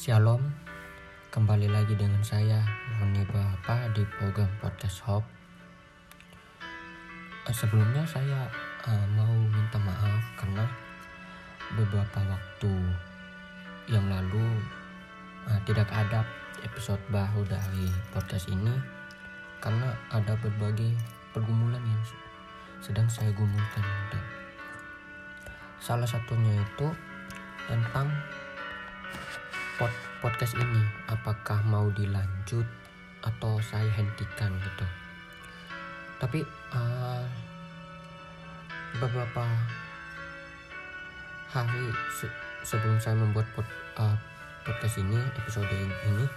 Shalom, kembali lagi dengan saya Roni Bapa di program Podcast Hop. Eh, Sebelumnya saya eh, mau minta maaf karena beberapa waktu yang lalu eh, tidak ada episode baru dari podcast ini karena ada berbagai pergumulan yang sedang saya gumulkan. Salah satunya itu tentang pod podcast ini? Apakah mau dilanjut atau saya hentikan gitu? Tapi uh, beberapa hari se- sebelum saya membuat pod, uh, podcast ini episode ini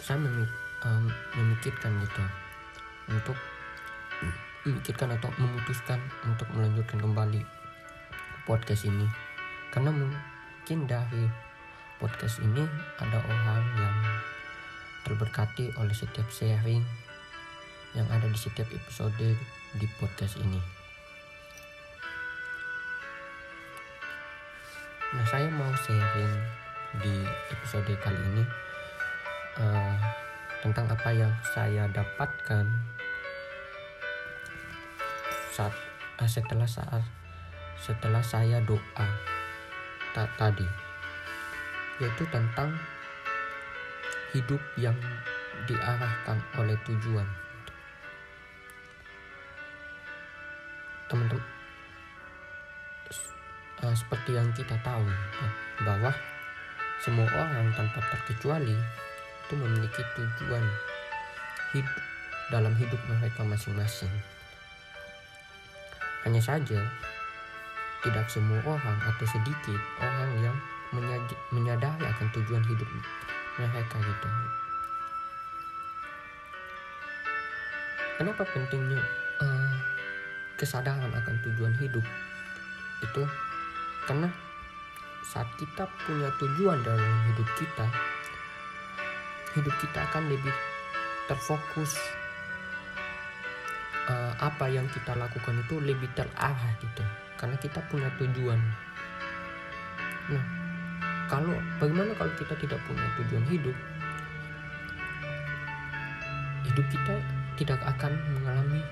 saya memi- um, memikirkan gitu untuk memikirkan atau memutuskan untuk melanjutkan kembali podcast ini. Karena mungkin dari podcast ini ada orang yang terberkati oleh setiap sharing yang ada di setiap episode di podcast ini. Nah, saya mau sharing di episode kali ini eh, tentang apa yang saya dapatkan saat eh, setelah saat setelah saya doa ta- tadi yaitu tentang hidup yang diarahkan oleh tujuan. Teman-teman eh, seperti yang kita tahu eh, bahwa semua orang tanpa terkecuali itu memiliki tujuan hidup dalam hidup mereka masing-masing. Hanya saja tidak semua orang atau sedikit orang yang menyad- menyadari akan tujuan hidup mereka gitu. Kenapa pentingnya eh, kesadaran akan tujuan hidup itu? Karena saat kita punya tujuan dalam hidup kita, hidup kita akan lebih terfokus. Eh, apa yang kita lakukan itu lebih terarah gitu, karena kita punya tujuan. Nah, kalau bagaimana kalau kita tidak punya tujuan hidup? Hidup kita tidak akan mengalami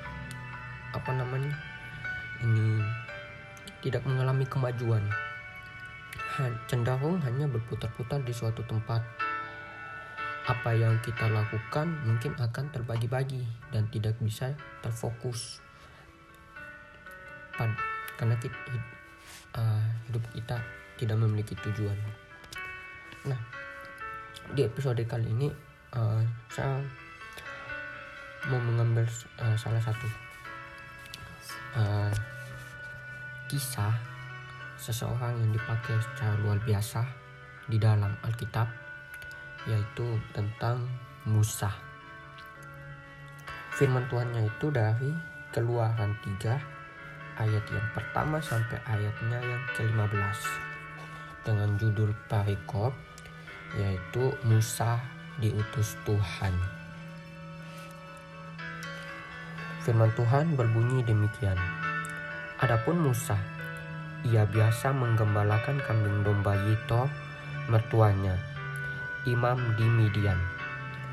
apa namanya ini tidak mengalami kemajuan. Cenderung hanya berputar-putar di suatu tempat. Apa yang kita lakukan mungkin akan terbagi-bagi dan tidak bisa terfokus. Pad- karena kita, hidup kita tidak memiliki tujuan Nah, di episode kali ini uh, saya mau mengambil uh, salah satu uh, kisah seseorang yang dipakai secara luar biasa di dalam Alkitab, yaitu tentang Musa. Firman Tuhannya itu dari Keluaran 3 ayat yang pertama sampai ayatnya yang ke-15 dengan judul parikop yaitu Musa diutus Tuhan. Firman Tuhan berbunyi demikian. Adapun Musa, ia biasa menggembalakan kambing domba Yito, mertuanya, imam di Midian.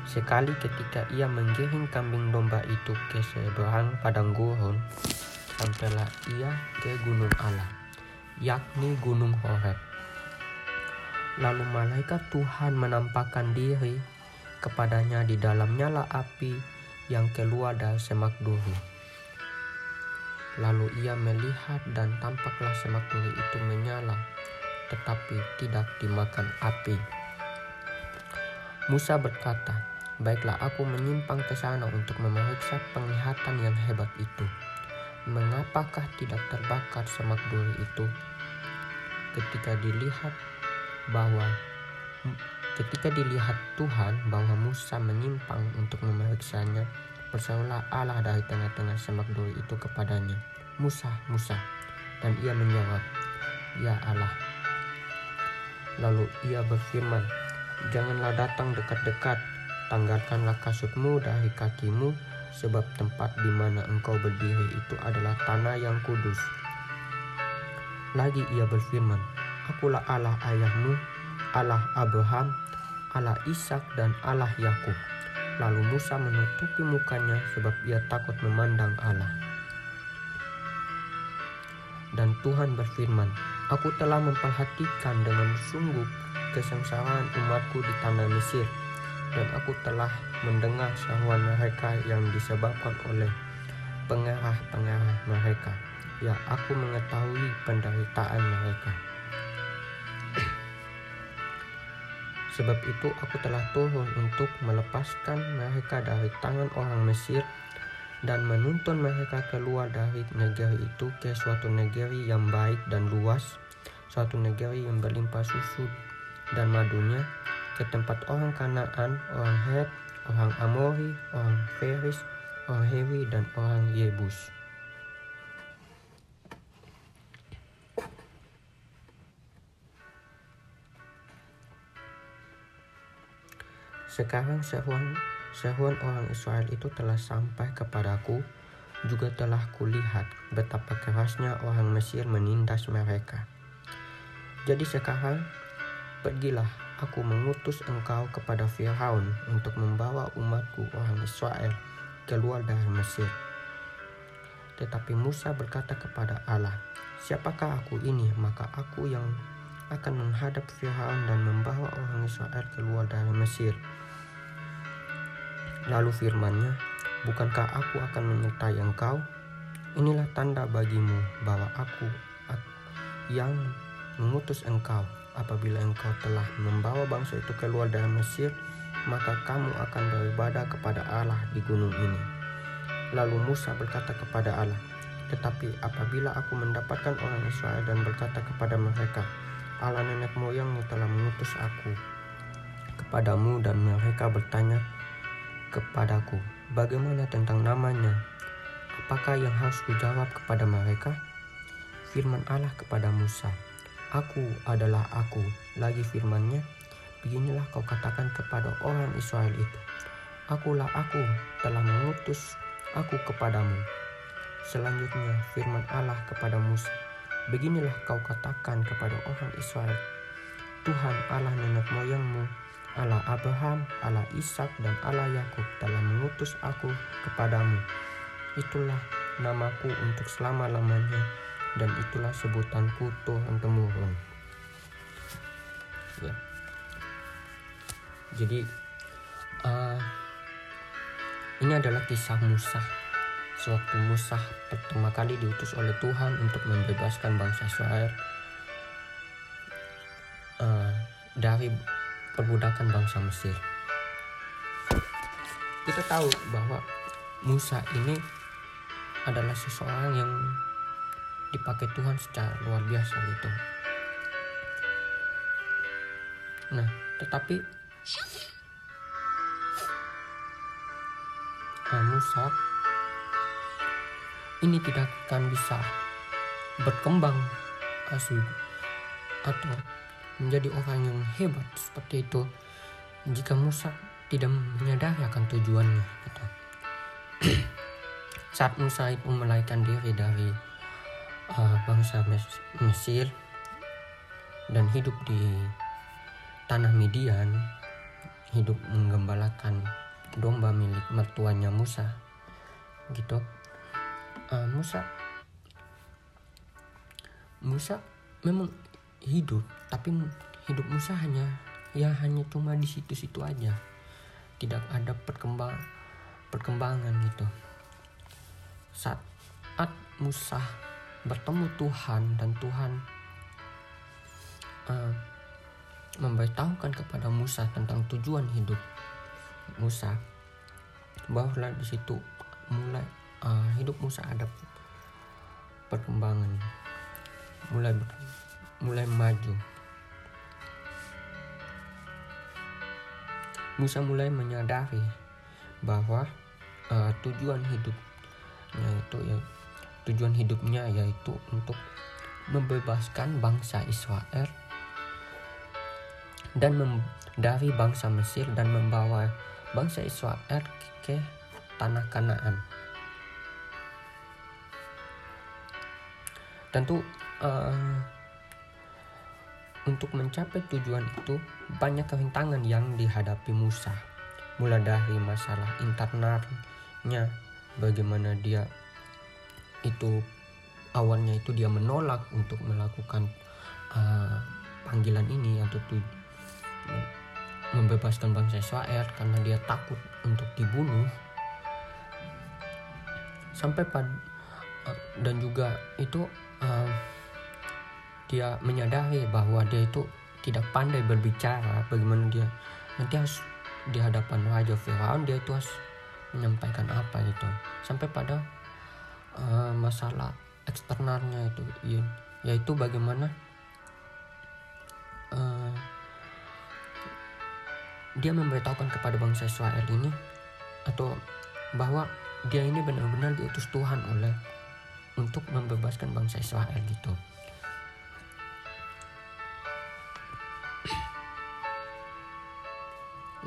Sekali ketika ia menggiring kambing domba itu ke seberang padang gurun, sampailah ia ke gunung Allah, yakni gunung Horeb. Lalu malaikat Tuhan menampakkan diri kepadanya di dalam nyala api yang keluar dari semak duri. Lalu ia melihat dan tampaklah semak duri itu menyala, tetapi tidak dimakan api. Musa berkata, Baiklah aku menyimpang ke sana untuk memeriksa penglihatan yang hebat itu. Mengapakah tidak terbakar semak duri itu? Ketika dilihat bahwa ketika dilihat Tuhan bahwa Musa menyimpang untuk memeriksanya, berserulah Allah dari tengah-tengah semak duri itu kepadanya, Musa, Musa. Dan ia menjawab, Ya Allah. Lalu ia berfirman, Janganlah datang dekat-dekat, tanggalkanlah kasutmu dari kakimu, sebab tempat di mana engkau berdiri itu adalah tanah yang kudus. Lagi ia berfirman, Akulah Allah ayahmu, Allah Abraham, Allah Ishak dan Allah Yakub. Lalu Musa menutupi mukanya sebab ia takut memandang Allah. Dan Tuhan berfirman, Aku telah memperhatikan dengan sungguh kesengsaraan umatku di tanah Mesir, dan aku telah mendengar seruan mereka yang disebabkan oleh pengarah-pengarah mereka. Ya, aku mengetahui penderitaan mereka. Sebab itu aku telah turun untuk melepaskan mereka dari tangan orang Mesir dan menuntun mereka keluar dari negeri itu ke suatu negeri yang baik dan luas, suatu negeri yang berlimpah susu dan madunya, ke tempat orang Kanaan, orang Het, orang Amori, orang Feris, orang Hewi, dan orang Yebus. Sekarang seruan, seruan orang Israel itu telah sampai kepadaku, juga telah kulihat betapa kerasnya orang Mesir menindas mereka. Jadi sekarang, pergilah aku mengutus engkau kepada Firaun untuk membawa umatku orang Israel keluar dari Mesir. Tetapi Musa berkata kepada Allah, Siapakah aku ini? Maka aku yang akan menghadap Firaun dan membawa orang Israel keluar dari Mesir. Lalu firmannya, bukankah aku akan menyertai engkau? Inilah tanda bagimu bahwa aku yang mengutus engkau. Apabila engkau telah membawa bangsa itu keluar dari Mesir, maka kamu akan beribadah kepada Allah di gunung ini. Lalu Musa berkata kepada Allah, tetapi apabila aku mendapatkan orang Israel dan berkata kepada mereka, Allah nenek moyangmu telah mengutus aku kepadamu dan mereka bertanya kepadaku, bagaimana tentang namanya? Apakah yang harus kujawab kepada mereka? Firman Allah kepada Musa, Aku adalah aku. Lagi firmannya, beginilah kau katakan kepada orang Israel itu. Akulah aku telah mengutus aku kepadamu. Selanjutnya firman Allah kepada Musa, Beginilah kau katakan kepada orang Israel, Tuhan Allah nenek moyangmu Allah Abraham, Allah Ishak dan Allah Yakub telah mengutus aku kepadamu. Itulah namaku untuk selama-lamanya dan itulah sebutanku Tuhan temurun. Ya. Jadi uh, ini adalah kisah Musa. Sewaktu Musa pertama kali diutus oleh Tuhan untuk membebaskan bangsa Israel uh, dari perbudakan bangsa Mesir. Kita tahu bahwa Musa ini adalah seseorang yang dipakai Tuhan secara luar biasa gitu. Nah, tetapi nah, Musa ini tidak akan bisa berkembang asu atau menjadi orang yang hebat seperti itu jika Musa tidak menyadari akan tujuannya gitu. saat Musa itu melarikan diri dari uh, bangsa Mesir dan hidup di tanah Midian hidup menggembalakan domba milik mertuanya Musa gitu. Uh, Musa Musa memang hidup tapi hidup Musa hanya ya hanya cuma di situ-situ aja. Tidak ada perkembang perkembangan gitu. Saat Musa bertemu Tuhan dan Tuhan uh, memberitahukan kepada Musa tentang tujuan hidup Musa bahwa di situ mulai uh, hidup Musa ada perkembangan mulai mulai maju. Musa mulai menyadari bahwa uh, tujuan hidupnya itu ya tujuan hidupnya yaitu untuk membebaskan bangsa Israel dan dari bangsa Mesir dan membawa bangsa Israel ke tanah Kanaan. Tentu uh, untuk mencapai tujuan itu banyak kehintangan yang dihadapi Musa mulai dari masalah internalnya bagaimana dia itu awalnya itu dia menolak untuk melakukan uh, panggilan ini atau tuh membebaskan bangsa Israel karena dia takut untuk dibunuh. Sampai pada uh, dan juga itu uh, dia menyadari bahwa dia itu tidak pandai berbicara bagaimana dia nanti harus di hadapan Raja Firaun dia itu harus menyampaikan apa gitu sampai pada uh, masalah eksternalnya itu ya, yaitu bagaimana uh, dia memberitahukan kepada bangsa Israel ini atau bahwa dia ini benar-benar diutus Tuhan oleh untuk membebaskan bangsa Israel gitu.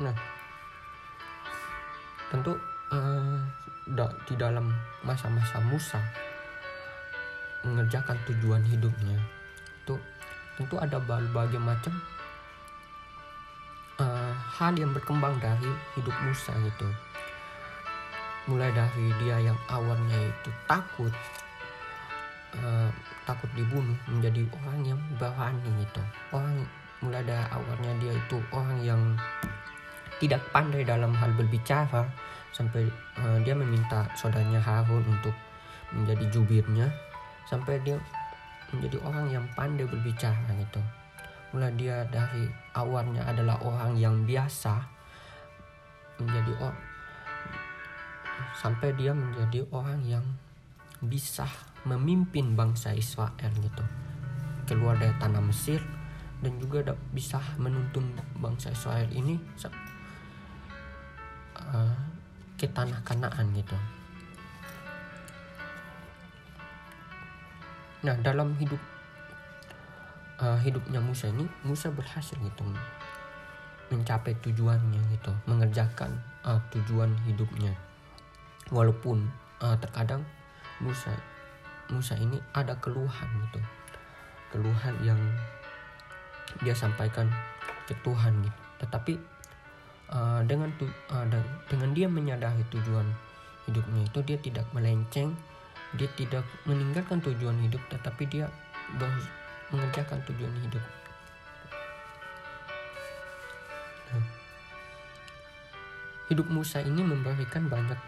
Nah, tentu uh, di dalam masa-masa Musa mengerjakan tujuan hidupnya itu tentu ada berbagai macam uh, hal yang berkembang dari hidup Musa gitu. Mulai dari dia yang awalnya itu takut uh, takut dibunuh menjadi orang yang berani gitu. Orang mulai dari awalnya dia itu orang yang tidak pandai dalam hal berbicara sampai uh, dia meminta saudaranya Harun untuk menjadi jubirnya sampai dia menjadi orang yang pandai berbicara gitu. Mulai dia dari awalnya adalah orang yang biasa menjadi orang sampai dia menjadi orang yang bisa memimpin bangsa Israel gitu. Keluar dari tanah Mesir dan juga bisa menuntun bangsa Israel ini uh, ke tanah kanaan gitu. Nah dalam hidup uh, hidupnya Musa ini Musa berhasil gitu mencapai tujuannya gitu mengerjakan uh, tujuan hidupnya. Walaupun uh, terkadang Musa Musa ini ada keluhan gitu. Keluhan yang dia sampaikan ke Tuhan gitu. Tetapi uh, dengan tu, uh, dengan dia menyadari tujuan hidupnya itu dia tidak melenceng dia tidak meninggalkan tujuan hidup tetapi dia mengerjakan tujuan hidup. Nah, hidup Musa ini memberikan banyak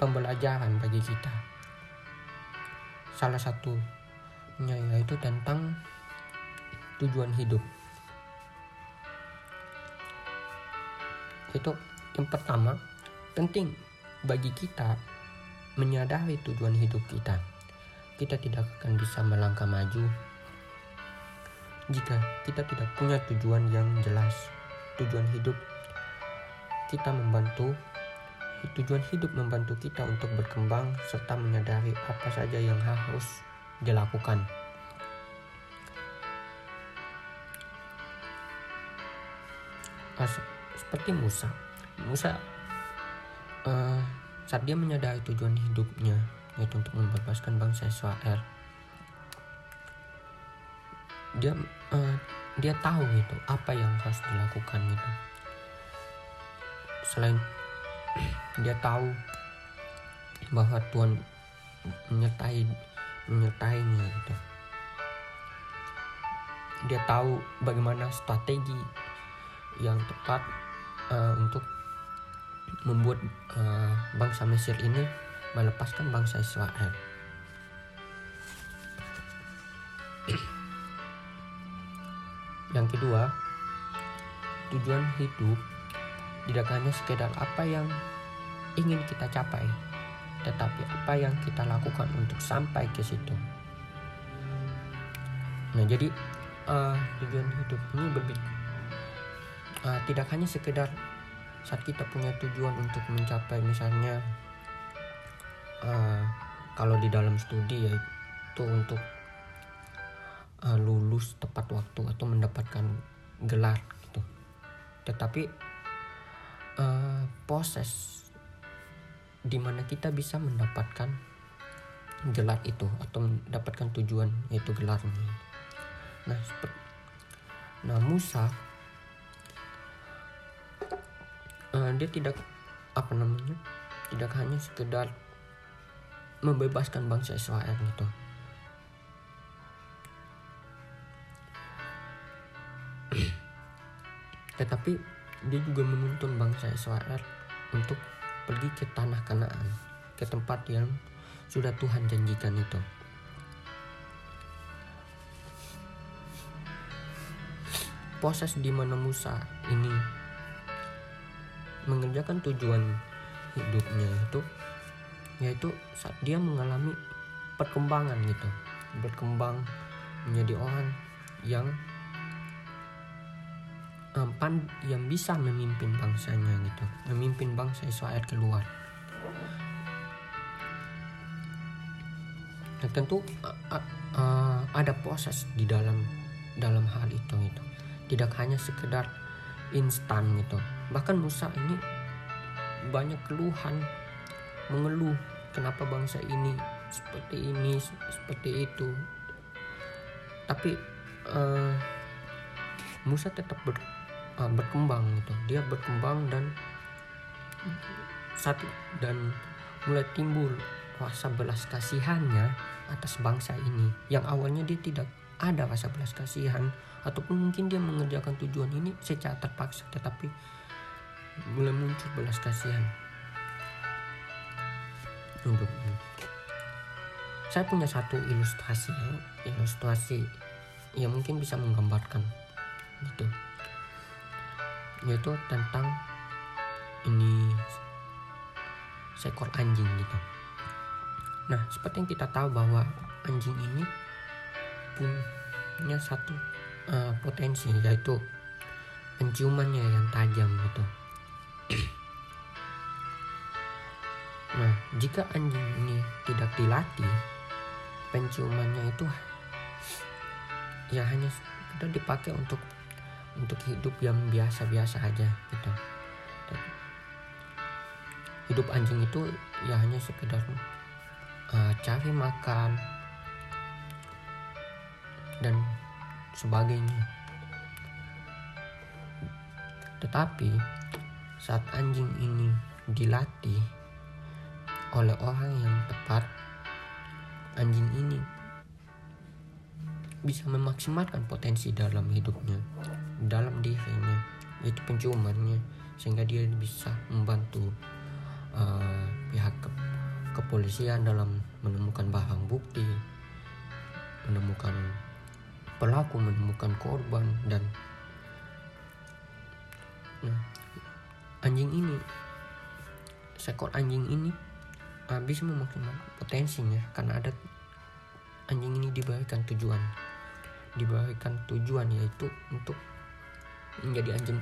pembelajaran bagi kita. Salah satunya yaitu tentang tujuan hidup itu yang pertama penting bagi kita menyadari tujuan hidup kita. Kita tidak akan bisa melangkah maju jika kita tidak punya tujuan yang jelas. Tujuan hidup kita membantu tujuan hidup membantu kita untuk berkembang serta menyadari apa saja yang harus dilakukan seperti Musa. Musa uh, saat dia menyadari tujuan hidupnya yaitu untuk membebaskan bangsa Israel, dia uh, dia tahu gitu apa yang harus dilakukan gitu. Selain dia tahu bahwa Tuhan menyertai menyertainya gitu. Dia tahu bagaimana strategi yang tepat uh, untuk membuat uh, bangsa Mesir ini melepaskan bangsa Israel. Yang kedua, tujuan hidup tidak hanya sekedar apa yang ingin kita capai, tetapi apa yang kita lakukan untuk sampai ke situ. Nah, jadi uh, tujuan hidup ini berbicara uh, tidak hanya sekedar saat kita punya tujuan untuk mencapai misalnya uh, kalau di dalam studi yaitu untuk uh, lulus tepat waktu atau mendapatkan gelar gitu. Tetapi uh, proses di mana kita bisa mendapatkan gelar itu atau mendapatkan tujuan yaitu gelarnya. Nah Nah Musa uh, dia tidak apa namanya tidak hanya sekedar membebaskan bangsa Israel gitu. Tetapi dia juga menuntun bangsa Israel untuk pergi ke tanah Kanaan ke tempat yang sudah Tuhan janjikan itu. Proses di mana Musa ini mengerjakan tujuan hidupnya itu yaitu saat dia mengalami perkembangan gitu. Berkembang menjadi orang yang um, yang bisa memimpin bangsanya gitu. Memimpin bangsa Israel keluar. Nah tentu uh, uh, ada proses di dalam dalam hal itu gitu. Tidak hanya sekedar instan gitu bahkan Musa ini banyak keluhan mengeluh kenapa bangsa ini seperti ini seperti itu. Tapi uh, Musa tetap ber, uh, berkembang gitu. Dia berkembang dan satu dan mulai timbul rasa belas kasihannya atas bangsa ini. Yang awalnya dia tidak ada rasa belas kasihan ataupun mungkin dia mengerjakan tujuan ini secara terpaksa tetapi mulai muncul belas kasihan ini. Saya punya satu ilustrasi, ilustrasi yang mungkin bisa menggambarkan gitu, yaitu tentang ini seekor anjing gitu. Nah, seperti yang kita tahu bahwa anjing ini punya satu uh, potensi yaitu penciumannya yang tajam gitu. Nah, jika anjing ini tidak dilatih, penciumannya itu ya hanya sudah dipakai untuk untuk hidup yang biasa-biasa aja gitu. Hidup anjing itu ya hanya sekedar uh, cari makan dan sebagainya. Tetapi saat anjing ini dilatih oleh orang yang tepat, anjing ini bisa memaksimalkan potensi dalam hidupnya, dalam dirinya, yaitu penciumannya, sehingga dia bisa membantu uh, pihak ke kepolisian dalam menemukan barang bukti, menemukan pelaku, menemukan korban dan nah, anjing ini, seekor anjing ini bisa memaksimalkan potensinya karena ada anjing ini diberikan tujuan. Diberikan tujuan yaitu untuk menjadi anjing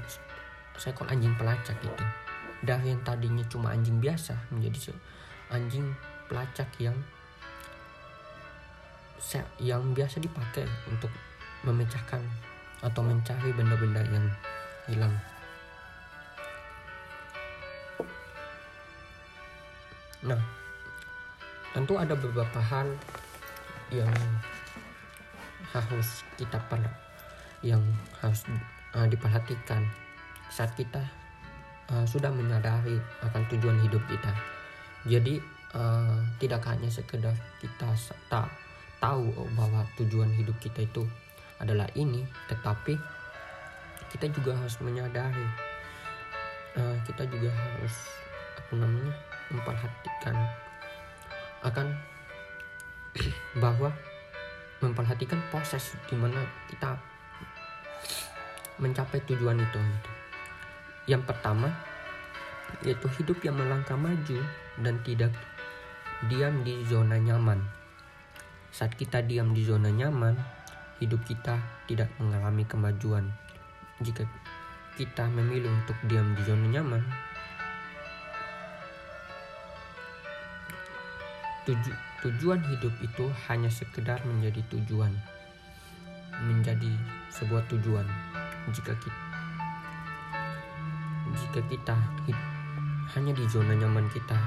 seekor anjing pelacak itu. Dari yang tadinya cuma anjing biasa menjadi anjing pelacak yang yang biasa dipakai untuk memecahkan atau mencari benda-benda yang hilang Nah, tentu ada beberapa hal yang harus kita per yang harus uh, diperhatikan saat kita uh, sudah menyadari akan tujuan hidup kita. Jadi uh, tidak hanya sekedar kita tak tahu bahwa tujuan hidup kita itu adalah ini, tetapi kita juga harus menyadari, uh, kita juga harus apa namanya memperhatikan akan bahwa memperhatikan proses di mana kita mencapai tujuan itu. Yang pertama yaitu hidup yang melangkah maju dan tidak diam di zona nyaman. Saat kita diam di zona nyaman, hidup kita tidak mengalami kemajuan. Jika kita memilih untuk diam di zona nyaman, Tuju, tujuan hidup itu hanya sekedar menjadi tujuan, menjadi sebuah tujuan. Jika kita, jika kita hanya di zona nyaman kita,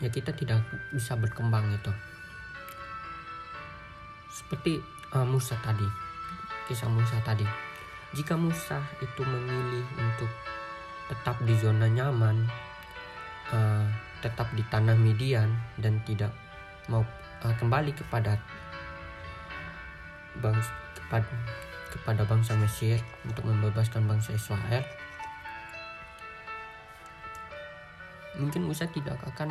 ya kita tidak bisa berkembang itu. seperti uh, Musa tadi kisah Musa tadi jika Musa itu memilih untuk tetap di zona nyaman uh, tetap di tanah Midian dan tidak mau uh, kembali kepada bangsa kepada kepada bangsa Mesir untuk membebaskan bangsa Israel. Mungkin Musa tidak akan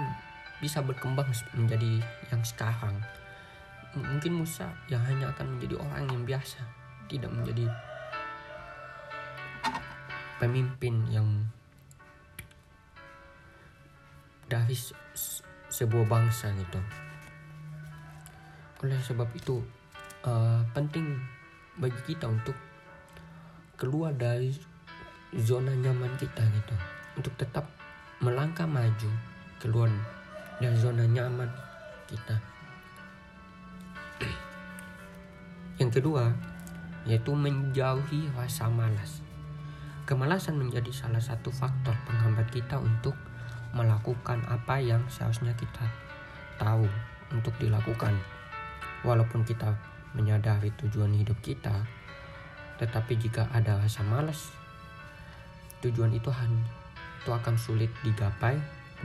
bisa berkembang menjadi yang sekarang. Mungkin Musa yang hanya akan menjadi orang yang biasa tidak menjadi pemimpin yang dari sebuah bangsa gitu. Oleh sebab itu uh, penting bagi kita untuk keluar dari zona nyaman kita gitu. Untuk tetap melangkah maju keluar dari zona nyaman kita. Yang kedua yaitu menjauhi rasa malas kemalasan menjadi salah satu faktor penghambat kita untuk melakukan apa yang seharusnya kita tahu untuk dilakukan walaupun kita menyadari tujuan hidup kita, tetapi jika ada rasa malas, tujuan itu itu akan sulit digapai,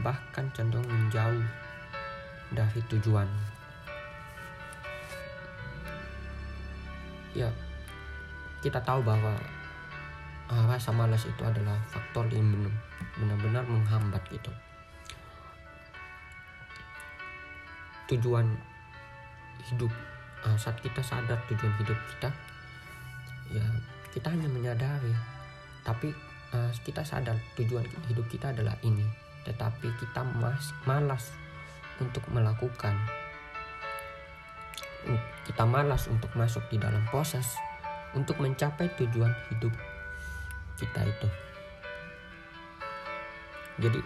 bahkan cenderung menjauh dari tujuan. Ya, kita tahu bahwa rasa malas itu adalah faktor yang benar-benar menghambat gitu. Tujuan hidup uh, saat kita sadar tujuan hidup kita ya kita hanya menyadari tapi uh, kita sadar tujuan hidup kita adalah ini tetapi kita mas malas untuk melakukan kita malas untuk masuk di dalam proses untuk mencapai tujuan hidup kita itu jadi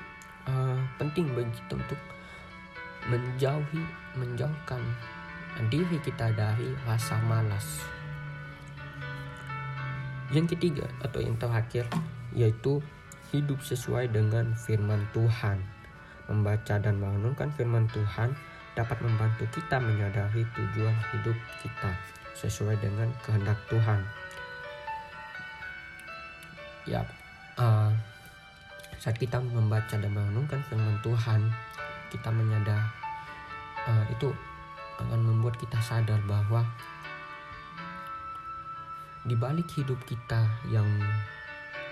uh, penting bagi kita untuk menjauhi menjauhkan diri kita dari rasa malas. Yang ketiga atau yang terakhir yaitu hidup sesuai dengan firman Tuhan. Membaca dan merenungkan firman Tuhan dapat membantu kita menyadari tujuan hidup kita sesuai dengan kehendak Tuhan. Ya, uh, saat kita membaca dan merenungkan firman Tuhan, kita menyadari uh, itu akan membuat kita sadar bahwa di balik hidup kita yang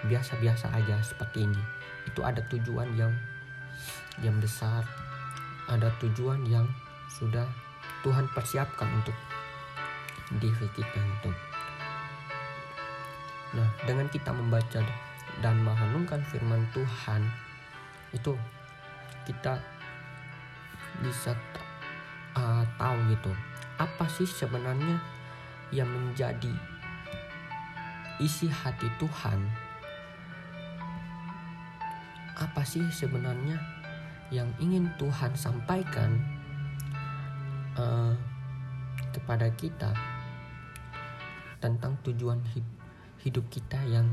biasa-biasa aja seperti ini itu ada tujuan yang yang besar ada tujuan yang sudah Tuhan persiapkan untuk diri kita itu nah dengan kita membaca dan merenungkan firman Tuhan itu kita bisa uh, tahu gitu apa sih sebenarnya yang menjadi isi hati Tuhan? Apa sih sebenarnya yang ingin Tuhan sampaikan uh, kepada kita tentang tujuan hidup kita yang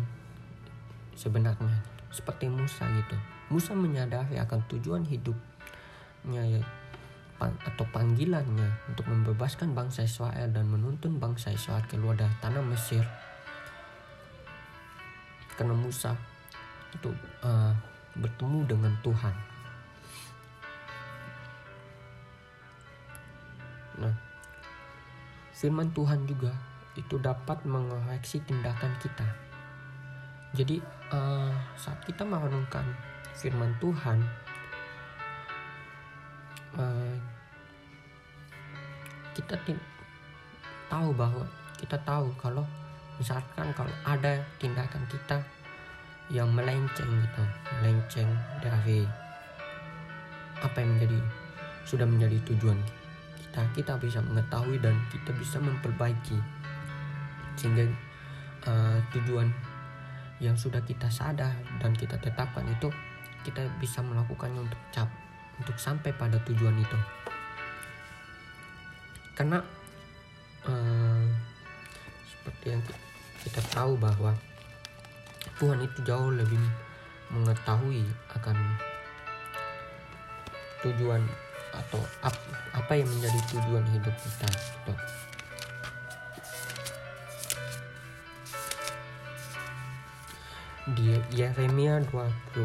sebenarnya. Seperti Musa gitu. Musa menyadari akan tujuan hidupnya atau panggilannya untuk membebaskan bangsa Israel dan menuntun bangsa Israel keluar dari tanah Mesir. Karena Musa itu uh, bertemu dengan Tuhan. Nah, firman Tuhan juga itu dapat mengoreksi tindakan kita. Jadi uh, saat kita merenungkan firman Tuhan, uh, kita tahu bahwa kita tahu kalau misalkan kalau ada tindakan kita yang melenceng gitu melenceng dari apa yang menjadi sudah menjadi tujuan kita kita bisa mengetahui dan kita bisa memperbaiki sehingga uh, tujuan yang sudah kita sadar dan kita tetapkan itu kita bisa melakukannya untuk cap untuk sampai pada tujuan itu karena uh, seperti yang kita tahu bahwa Tuhan itu jauh lebih mengetahui akan tujuan atau ap, apa yang menjadi tujuan hidup kita. Di Yeremia 29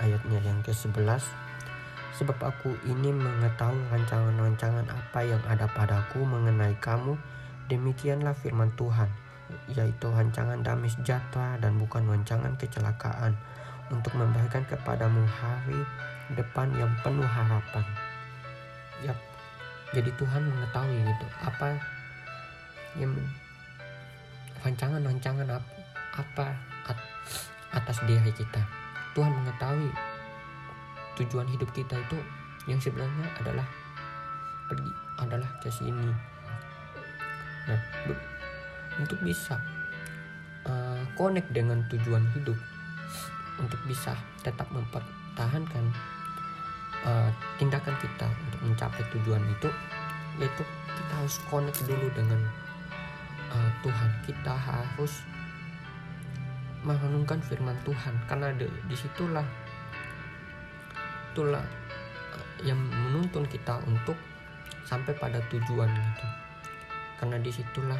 ayatnya yang ke-11 Sebab aku ini mengetahui rancangan-rancangan apa yang ada padaku mengenai kamu Demikianlah firman Tuhan Yaitu rancangan damai sejahtera dan bukan rancangan kecelakaan Untuk memberikan kepadamu hari depan yang penuh harapan. Yap, jadi Tuhan mengetahui gitu apa yang rancangan-rancangan apa, apa atas diri kita. Tuhan mengetahui tujuan hidup kita itu yang sebenarnya adalah pergi adalah ke sini. Nah, untuk bisa uh, connect dengan tujuan hidup, untuk bisa tetap mempertahankan uh, tindakan kita untuk mencapai tujuan itu, yaitu kita harus connect dulu dengan uh, Tuhan. Kita harus merenungkan firman Tuhan. Karena di, di situlah itulah eh, yang menuntun kita untuk sampai pada tujuan gitu. Karena di situlah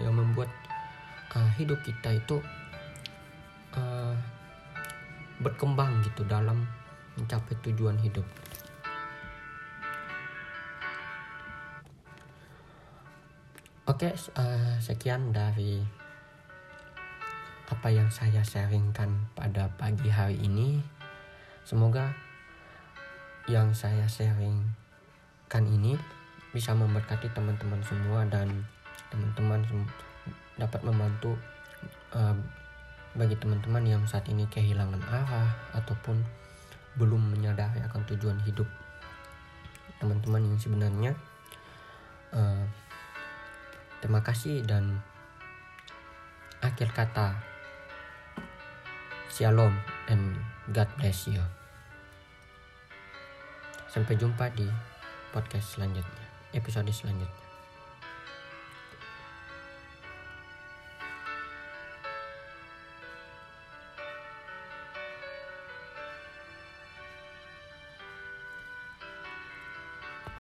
yang membuat uh, hidup kita itu uh, berkembang gitu dalam mencapai tujuan hidup. Oke uh, sekian dari apa yang saya sharingkan pada pagi hari ini. Semoga yang saya sharingkan ini bisa memberkati teman-teman semua dan teman-teman dapat membantu uh, bagi teman-teman yang saat ini kehilangan arah ataupun belum menyadari akan tujuan hidup teman-teman yang sebenarnya uh, terima kasih dan akhir kata Shalom and God bless you. Sampai jumpa di podcast selanjutnya, episode selanjutnya.